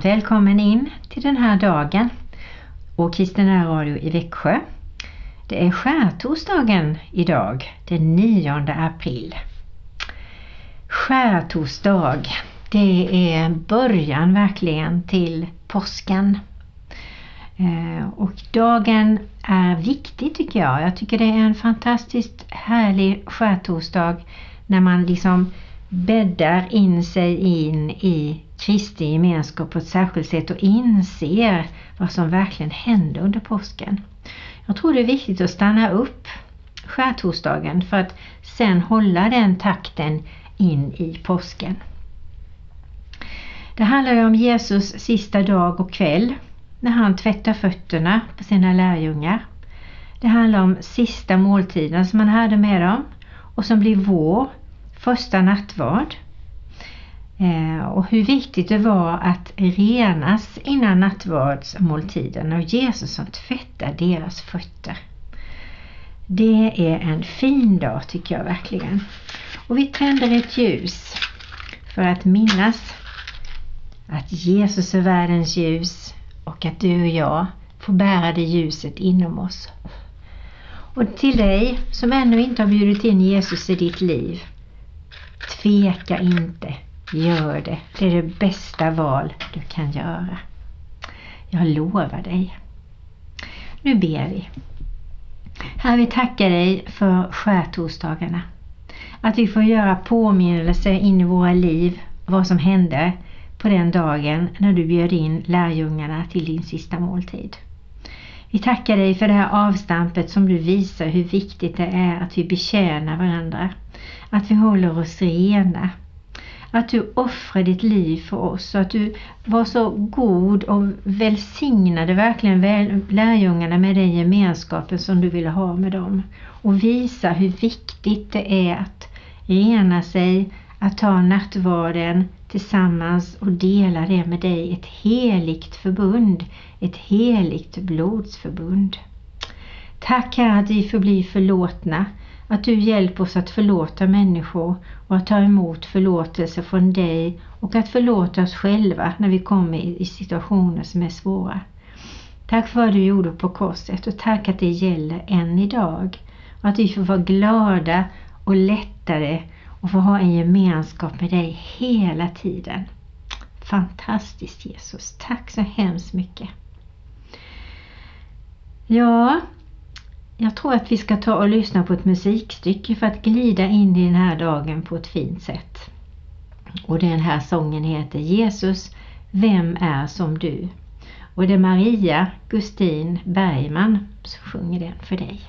Varmt välkommen in till den här dagen och Kristina Radio i Växjö. Det är skärtorsdagen idag, den 9 april. Skärtorsdag, det är början verkligen till påsken. Eh, och dagen är viktig tycker jag. Jag tycker det är en fantastiskt härlig skärtorsdag när man liksom bäddar in sig in i Kristi gemenskap på ett särskilt sätt och inser vad som verkligen hände under påsken. Jag tror det är viktigt att stanna upp skärtorsdagen för att sen hålla den takten in i påsken. Det handlar ju om Jesus sista dag och kväll när han tvättar fötterna på sina lärjungar. Det handlar om sista måltiden som han hade med dem och som blir vår första nattvard. Eh, och hur viktigt det var att renas innan nattvardsmåltiden och Jesus som tvättar deras fötter. Det är en fin dag tycker jag verkligen. Och vi tänder ett ljus för att minnas att Jesus är världens ljus och att du och jag får bära det ljuset inom oss. Och till dig som ännu inte har bjudit in Jesus i ditt liv, tveka inte, gör det. Det är det bästa val du kan göra. Jag lovar dig. Nu ber vi. Herre, vi tackar dig för skärtorsdagarna. Att vi får göra påminnelser in i våra liv vad som hände på den dagen när du bjöd in lärjungarna till din sista måltid. Vi tackar dig för det här avstampet som du visar hur viktigt det är att vi betjänar varandra. Att vi håller oss rena. Att du offrar ditt liv för oss och att du var så god och välsignade verkligen lärjungarna med den gemenskapen som du ville ha med dem. Och visa hur viktigt det är att rena sig, att ta nattvarden tillsammans och dela det med dig. Ett heligt förbund, ett heligt blodsförbund. Tack Herre att vi får bli förlåtna, att du hjälper oss att förlåta människor och att ta emot förlåtelse från dig och att förlåta oss själva när vi kommer i situationer som är svåra. Tack för vad du gjorde på korset och tack att det gäller än idag. Och att vi får vara glada och lättare och få ha en gemenskap med dig hela tiden. Fantastiskt Jesus, tack så hemskt mycket. Ja, jag tror att vi ska ta och lyssna på ett musikstycke för att glida in i den här dagen på ett fint sätt. Och den här sången heter Jesus, vem är som du? Och det är Maria Gustin Bergman som sjunger den för dig.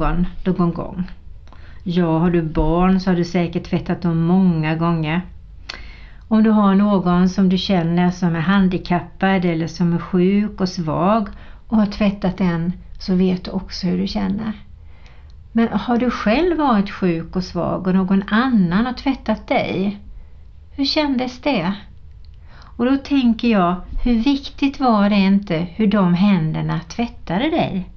Någon någon gång? Ja, har du barn så har du säkert tvättat dem många gånger. Om du har någon som du känner som är handikappad eller som är sjuk och svag och har tvättat den så vet du också hur du känner. Men har du själv varit sjuk och svag och någon annan har tvättat dig? Hur kändes det? Och då tänker jag, hur viktigt var det inte hur de händerna tvättade dig?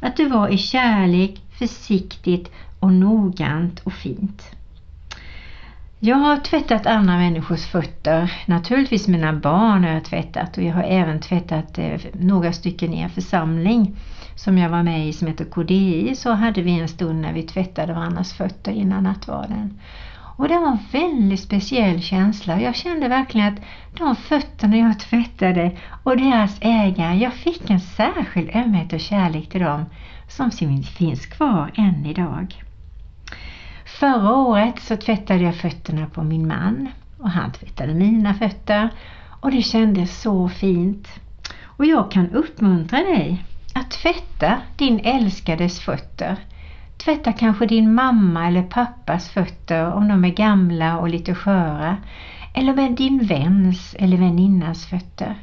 Att du var i kärlek, försiktigt och noggrant och fint. Jag har tvättat andra människors fötter. Naturligtvis mina barn har jag tvättat och jag har även tvättat eh, några stycken i en församling som jag var med i som heter KDI. Så hade vi en stund när vi tvättade varandras fötter innan nattvarden. Och det var en väldigt speciell känsla. Jag kände verkligen att de fötterna jag tvättade och deras ägare, jag fick en särskild ömhet och kärlek till dem som finns kvar än idag. Förra året så tvättade jag fötterna på min man och han tvättade mina fötter och det kändes så fint. Och jag kan uppmuntra dig att tvätta din älskades fötter. Tvätta kanske din mamma eller pappas fötter om de är gamla och lite sköra. Eller med din väns eller väninnas fötter.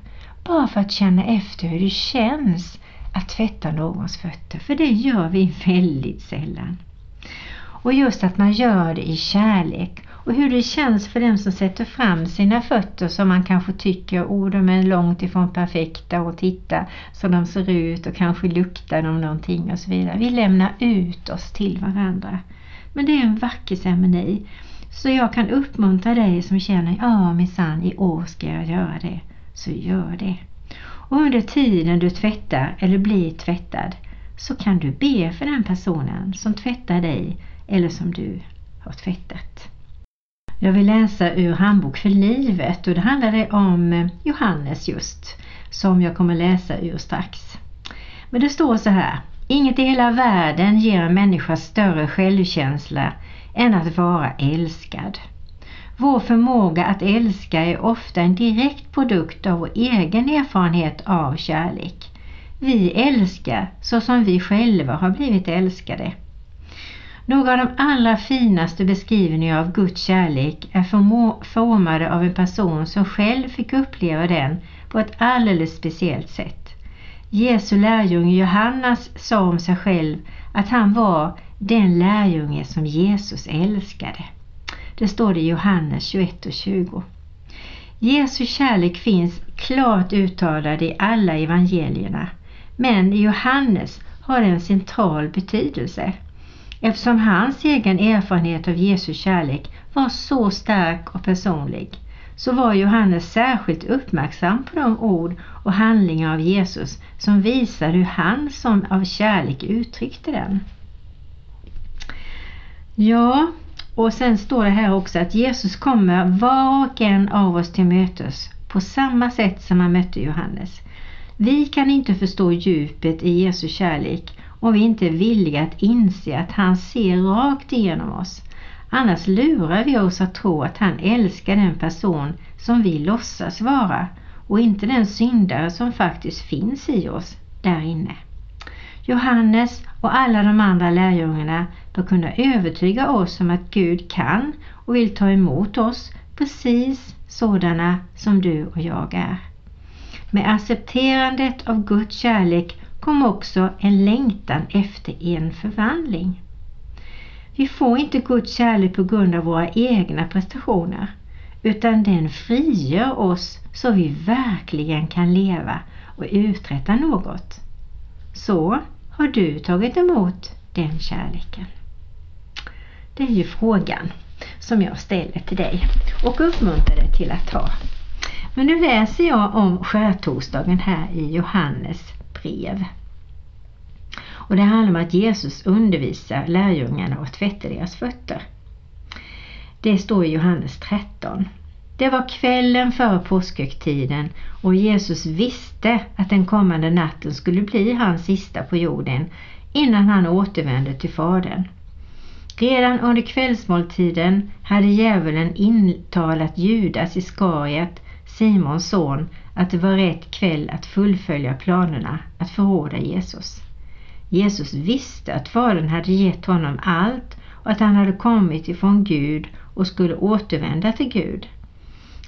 Bara för att känna efter hur det känns att tvätta någons fötter. För det gör vi väldigt sällan. Och just att man gör det i kärlek och hur det känns för den som sätter fram sina fötter som man kanske tycker oh, de är långt ifrån perfekta och titta så de ser ut och kanske luktar de någonting och så vidare. Vi lämnar ut oss till varandra. Men det är en vacker ceremoni. Så jag kan uppmuntra dig som känner ja minsann i år ska jag göra det. Så gör det. Och under tiden du tvättar eller blir tvättad så kan du be för den personen som tvättar dig eller som du har tvättat. Jag vill läsa ur Handbok för livet och det handlar om eh, Johannes just som jag kommer läsa ur strax. Men det står så här. Inget i hela världen ger en människa större självkänsla än att vara älskad. Vår förmåga att älska är ofta en direkt produkt av vår egen erfarenhet av kärlek. Vi älskar så som vi själva har blivit älskade. Några av de allra finaste beskrivningar av Guds kärlek är formade av en person som själv fick uppleva den på ett alldeles speciellt sätt. Jesu lärjunge Johannes sa om sig själv att han var den lärjunge som Jesus älskade. Det står det i Johannes 21 och 20. Jesu kärlek finns klart uttalad i alla evangelierna men i Johannes har en central betydelse eftersom hans egen erfarenhet av Jesu kärlek var så stark och personlig så var Johannes särskilt uppmärksam på de ord och handlingar av Jesus som visar hur han som av kärlek uttryckte den. Ja, och sen står det här också att Jesus kommer var och en av oss till mötes på samma sätt som han mötte Johannes. Vi kan inte förstå djupet i Jesu kärlek om vi inte är villiga att inse att han ser rakt igenom oss. Annars lurar vi oss att tro att han älskar den person som vi låtsas vara och inte den syndare som faktiskt finns i oss där inne. Johannes och alla de andra lärjungarna bör kunna övertyga oss om att Gud kan och vill ta emot oss precis sådana som du och jag är. Med accepterandet av Guds kärlek kom också en längtan efter en förvandling. Vi får inte Guds kärlek på grund av våra egna prestationer utan den frigör oss så vi verkligen kan leva och uträtta något. Så har du tagit emot den kärleken? Det är ju frågan som jag ställer till dig och uppmuntrar dig till att ta. Men nu läser jag om skärtorsdagen här i Johannes brev. Och det handlar om att Jesus undervisar lärjungarna och tvättar deras fötter. Det står i Johannes 13. Det var kvällen före påskhögtiden och Jesus visste att den kommande natten skulle bli hans sista på jorden innan han återvände till Fadern. Redan under kvällsmåltiden hade djävulen intalat Judas Iskariot, Simons son, att det var rätt kväll att fullfölja planerna att förråda Jesus. Jesus visste att Fadern hade gett honom allt och att han hade kommit ifrån Gud och skulle återvända till Gud.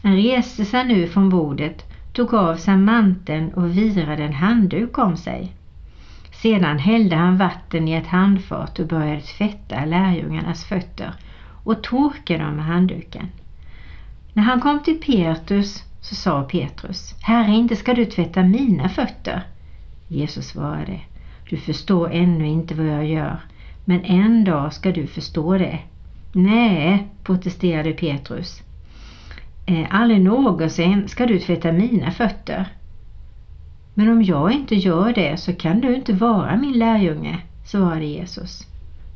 Han reste sig nu från bordet, tog av sig manteln och virade en handduk om sig. Sedan hällde han vatten i ett handfat och började tvätta lärjungarnas fötter och torka dem med handduken. När han kom till Petrus så sa Petrus, Herre, inte ska du tvätta mina fötter. Jesus svarade, du förstår ännu inte vad jag gör, men en dag ska du förstå det. Nej, protesterade Petrus. Eh, aldrig någonsin ska du tvätta mina fötter. Men om jag inte gör det så kan du inte vara min lärjunge, svarade Jesus.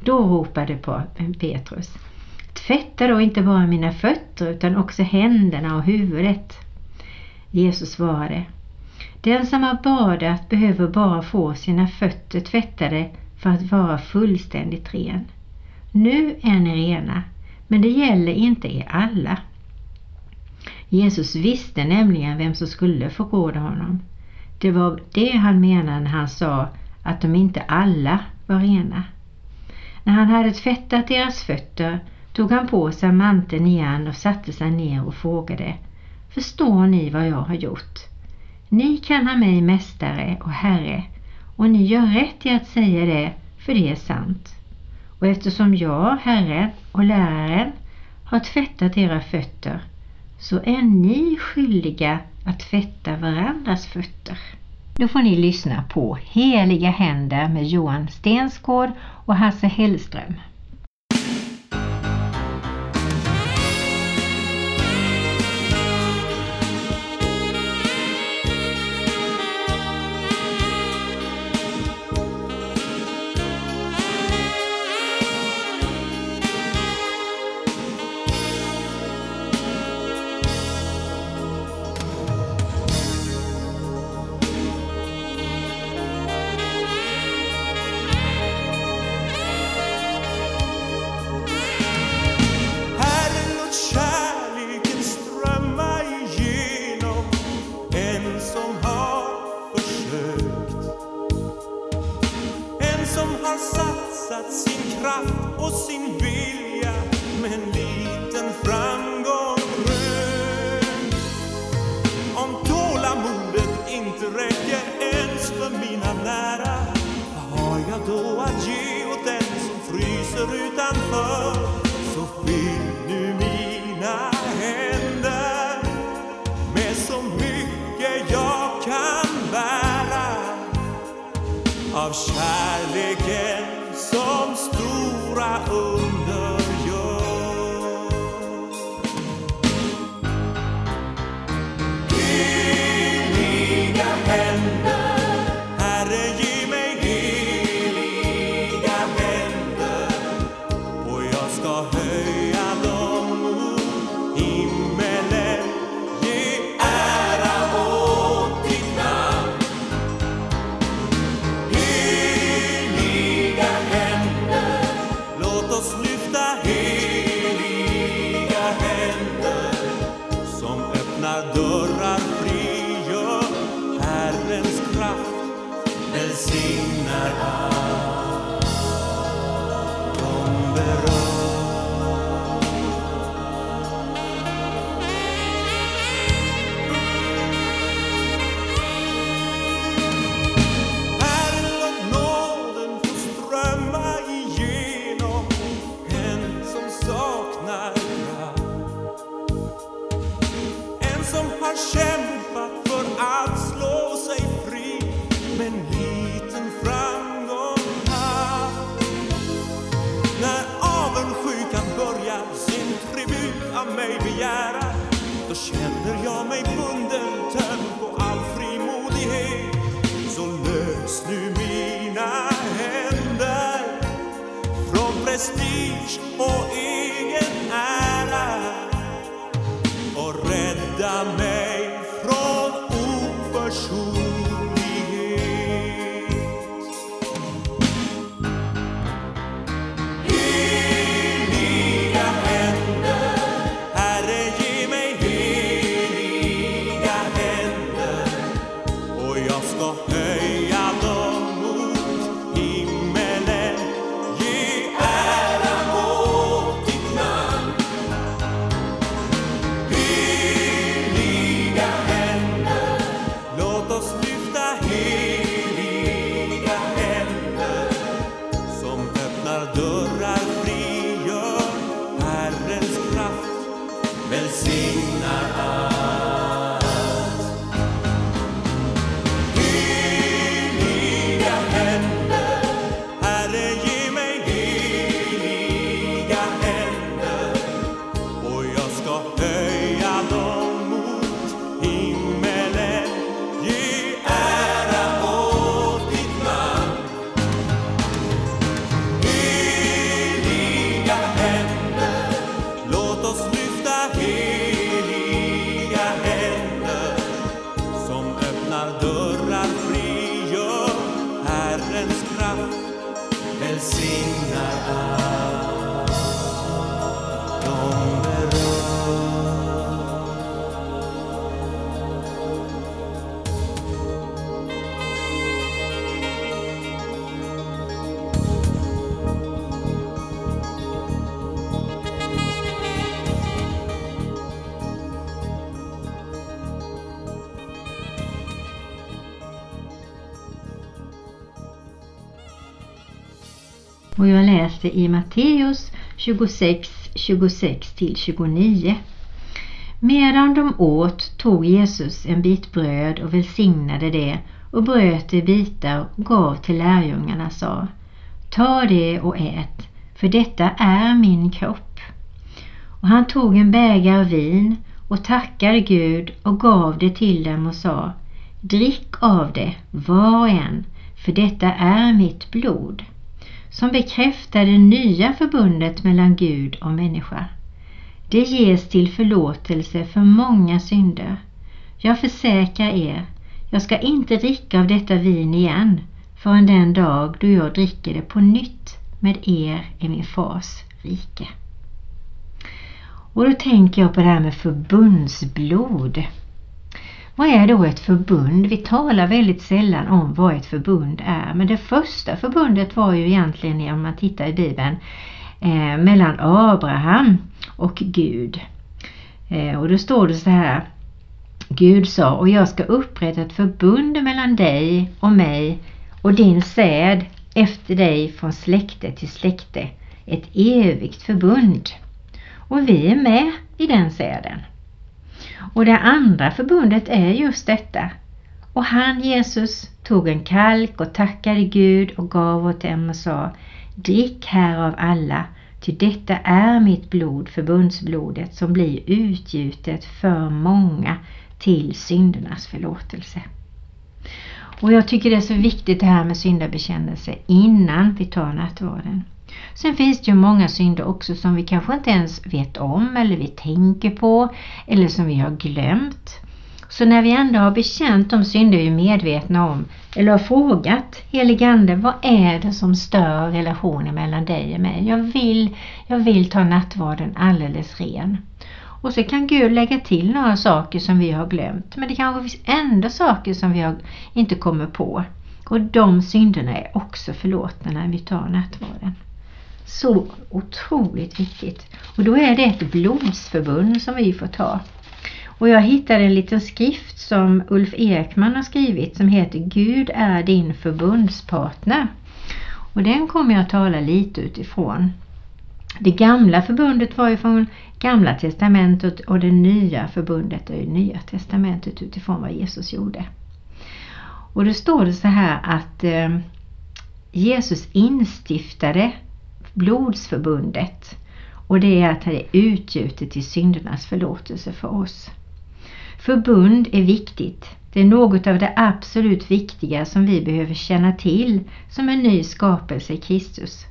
Då ropade eh, Petrus. Tvätta då inte bara mina fötter utan också händerna och huvudet. Jesus svarade. Den som har badat behöver bara få sina fötter tvättade för att vara fullständigt ren. Nu är ni rena, men det gäller inte er alla. Jesus visste nämligen vem som skulle förråda honom. Det var det han menade när han sa att de inte alla var rena. När han hade tvättat deras fötter tog han på sig manteln igen och satte sig ner och frågade Förstår ni vad jag har gjort? Ni kallar mig mästare och herre och ni gör rätt i att säga det för det är sant. Och eftersom jag, Herren och läraren, har tvättat era fötter så är ni skyldiga att tvätta varandras fötter. Då får ni lyssna på Heliga händer med Johan Stensgård och Hasse Hellström. Läser läste i Matteus 26, 26-29. Medan de åt tog Jesus en bit bröd och välsignade det och bröt det i bitar och gav till lärjungarna sa Ta det och ät, för detta är min kropp. Och han tog en bägare vin och tackade Gud och gav det till dem och sa Drick av det, var och en, för detta är mitt blod som bekräftar det nya förbundet mellan Gud och människa. Det ges till förlåtelse för många synder. Jag försäkrar er, jag ska inte dricka av detta vin igen förrän den dag då jag dricker det på nytt med er i min fars rike. Och då tänker jag på det här med förbundsblod. Vad är då ett förbund? Vi talar väldigt sällan om vad ett förbund är men det första förbundet var ju egentligen, om man tittar i Bibeln, eh, mellan Abraham och Gud. Eh, och då står det så här Gud sa, och jag ska upprätta ett förbund mellan dig och mig och din säd efter dig från släkte till släkte. Ett evigt förbund. Och vi är med i den säden. Och det andra förbundet är just detta. Och han, Jesus, tog en kalk och tackade Gud och gav åt dem och sa Drick här av alla, ty detta är mitt blod, förbundsblodet, som blir utgjutet för många till syndernas förlåtelse. Och jag tycker det är så viktigt det här med syndabekännelse innan vi tar nattvarden. Sen finns det ju många synder också som vi kanske inte ens vet om eller vi tänker på eller som vi har glömt. Så när vi ändå har bekänt de synder vi är medvetna om eller har frågat heligande vad är det som stör relationen mellan dig och mig? Jag vill, jag vill ta nattvarden alldeles ren. Och så kan Gud lägga till några saker som vi har glömt. Men det kanske finns ändå saker som vi har, inte kommer på. Och de synderna är också förlåtna när vi tar nattvarden. Så otroligt viktigt. Och då är det ett blodsförbund som vi får ta. Och jag hittade en liten skrift som Ulf Ekman har skrivit som heter Gud är din förbundspartner. Och den kommer jag att tala lite utifrån. Det gamla förbundet var ju från Gamla testamentet och det nya förbundet är ju Nya testamentet utifrån vad Jesus gjorde. Och då står det så här att eh, Jesus instiftade blodsförbundet och det är att det är utgjutet till syndernas förlåtelse för oss. Förbund är viktigt. Det är något av det absolut viktiga som vi behöver känna till som en ny skapelse i Kristus.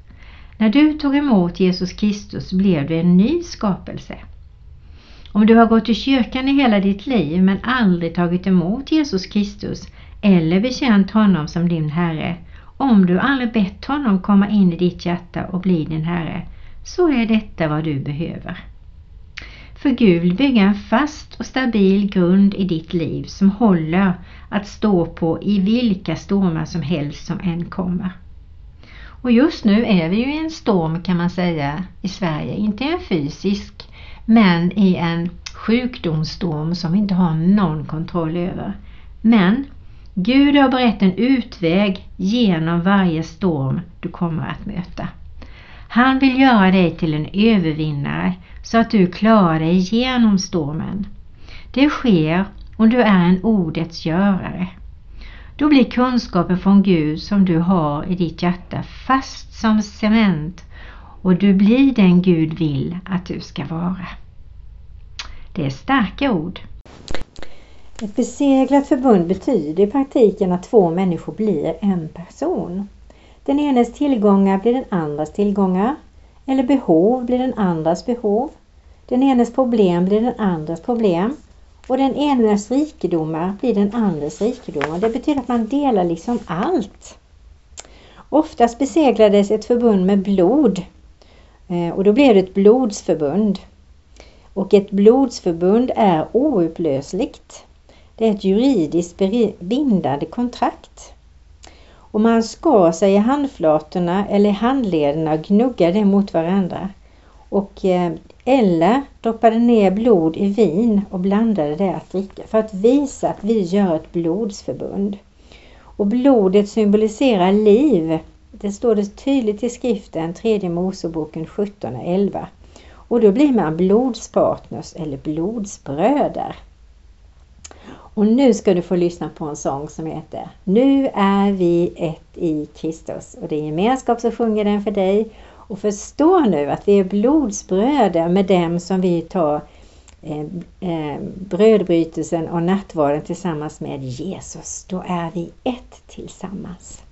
När du tog emot Jesus Kristus blev du en ny skapelse. Om du har gått i kyrkan i hela ditt liv men aldrig tagit emot Jesus Kristus eller bekänt honom som din Herre, om du aldrig bett honom komma in i ditt hjärta och bli din Herre, så är detta vad du behöver. För Gud vill bygga en fast och stabil grund i ditt liv som håller att stå på i vilka stormar som helst som än kommer. Och just nu är vi ju i en storm kan man säga i Sverige, inte en fysisk men i en sjukdomsstorm som vi inte har någon kontroll över. Men Gud har berett en utväg genom varje storm du kommer att möta. Han vill göra dig till en övervinnare så att du klarar dig genom stormen. Det sker om du är en ordets görare. Då blir kunskapen från Gud som du har i ditt hjärta fast som cement och du blir den Gud vill att du ska vara. Det är starka ord. Ett beseglat förbund betyder i praktiken att två människor blir en person. Den enes tillgångar blir den andras tillgångar eller behov blir den andras behov. Den enes problem blir den andras problem och den enes rikedomar blir den andres rikedomar. Det betyder att man delar liksom allt. Oftast beseglades ett förbund med blod eh, och då blev det ett blodsförbund. Och ett blodsförbund är oupplösligt. Det är ett juridiskt bindande kontrakt. Och man skar sig i handflatorna eller handlederna och gnuggade mot varandra. Och, eh, eller droppade ner blod i vin och blandade det att dricka för att visa att vi gör ett blodsförbund. Och blodet symboliserar liv. Det står det tydligt i skriften, tredje Moseboken 17 och 11. Och då blir man blodspartners eller blodsbröder. Och nu ska du få lyssna på en sång som heter Nu är vi ett i Kristus. Och det är gemenskap som sjunger den för dig. Och förstå nu att vi är blodsbröder med dem som vi tar eh, eh, brödbrytelsen och nattvarden tillsammans med Jesus. Då är vi ett tillsammans.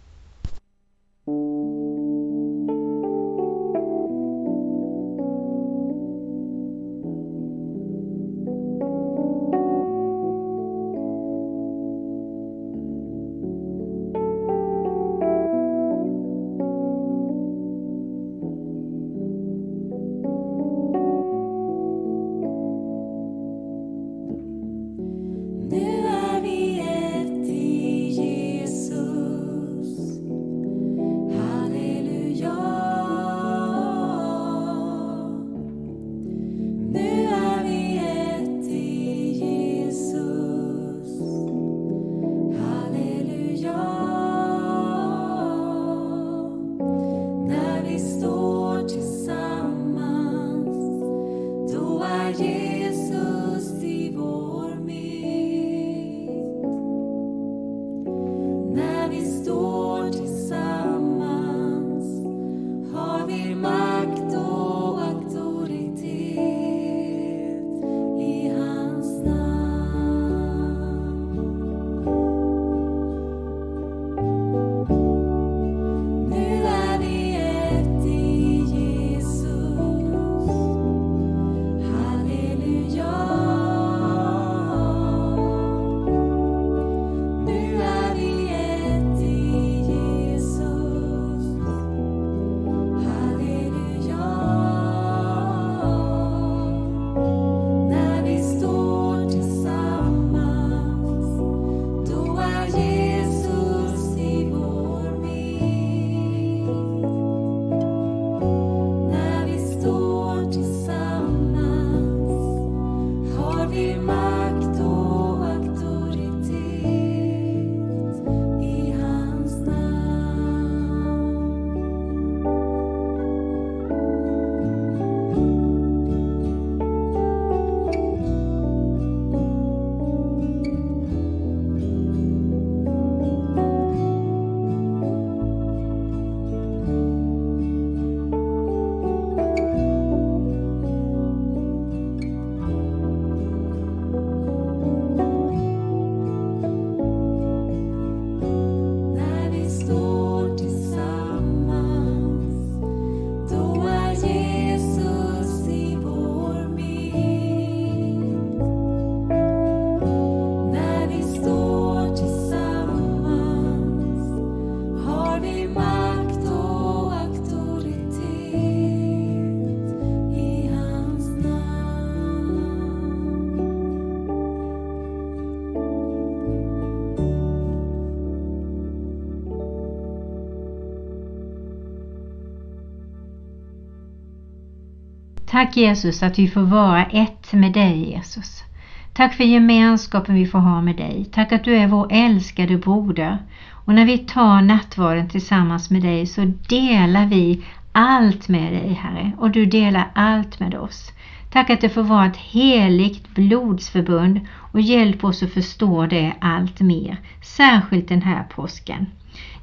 Tack Jesus att vi får vara ett med dig Jesus. Tack för gemenskapen vi får ha med dig. Tack att du är vår älskade broder. Och när vi tar nattvarden tillsammans med dig så delar vi allt med dig Herre och du delar allt med oss. Tack att det får vara ett heligt blodsförbund och hjälp oss att förstå det allt mer, särskilt den här påsken.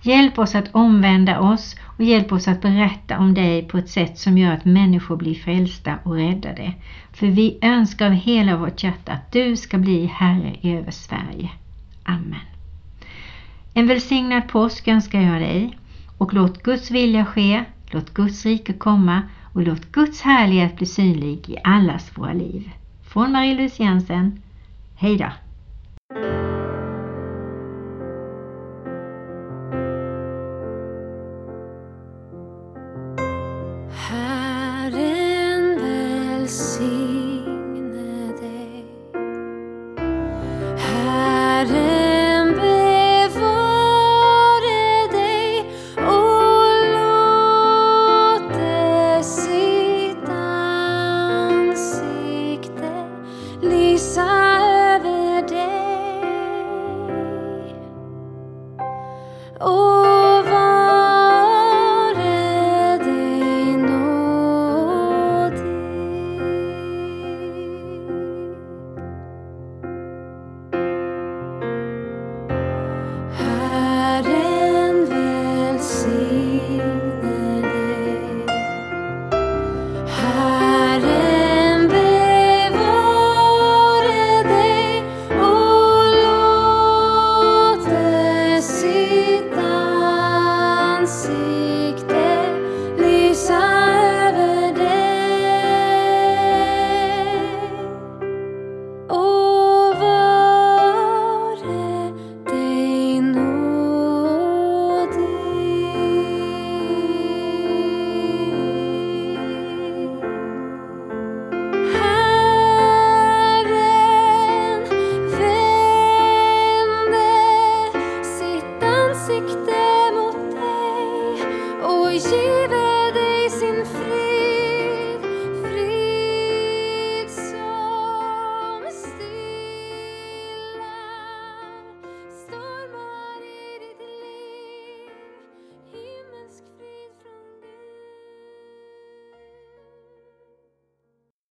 Hjälp oss att omvända oss och hjälp oss att berätta om dig på ett sätt som gör att människor blir frälsta och räddade. För vi önskar av hela vårt hjärta att du ska bli Herre över Sverige. Amen. En välsignad påsk önskar jag dig och låt Guds vilja ske, låt Guds rike komma och låt Guds härlighet bli synlig i allas våra liv. Från Marie-Louise Jensen. Hej då!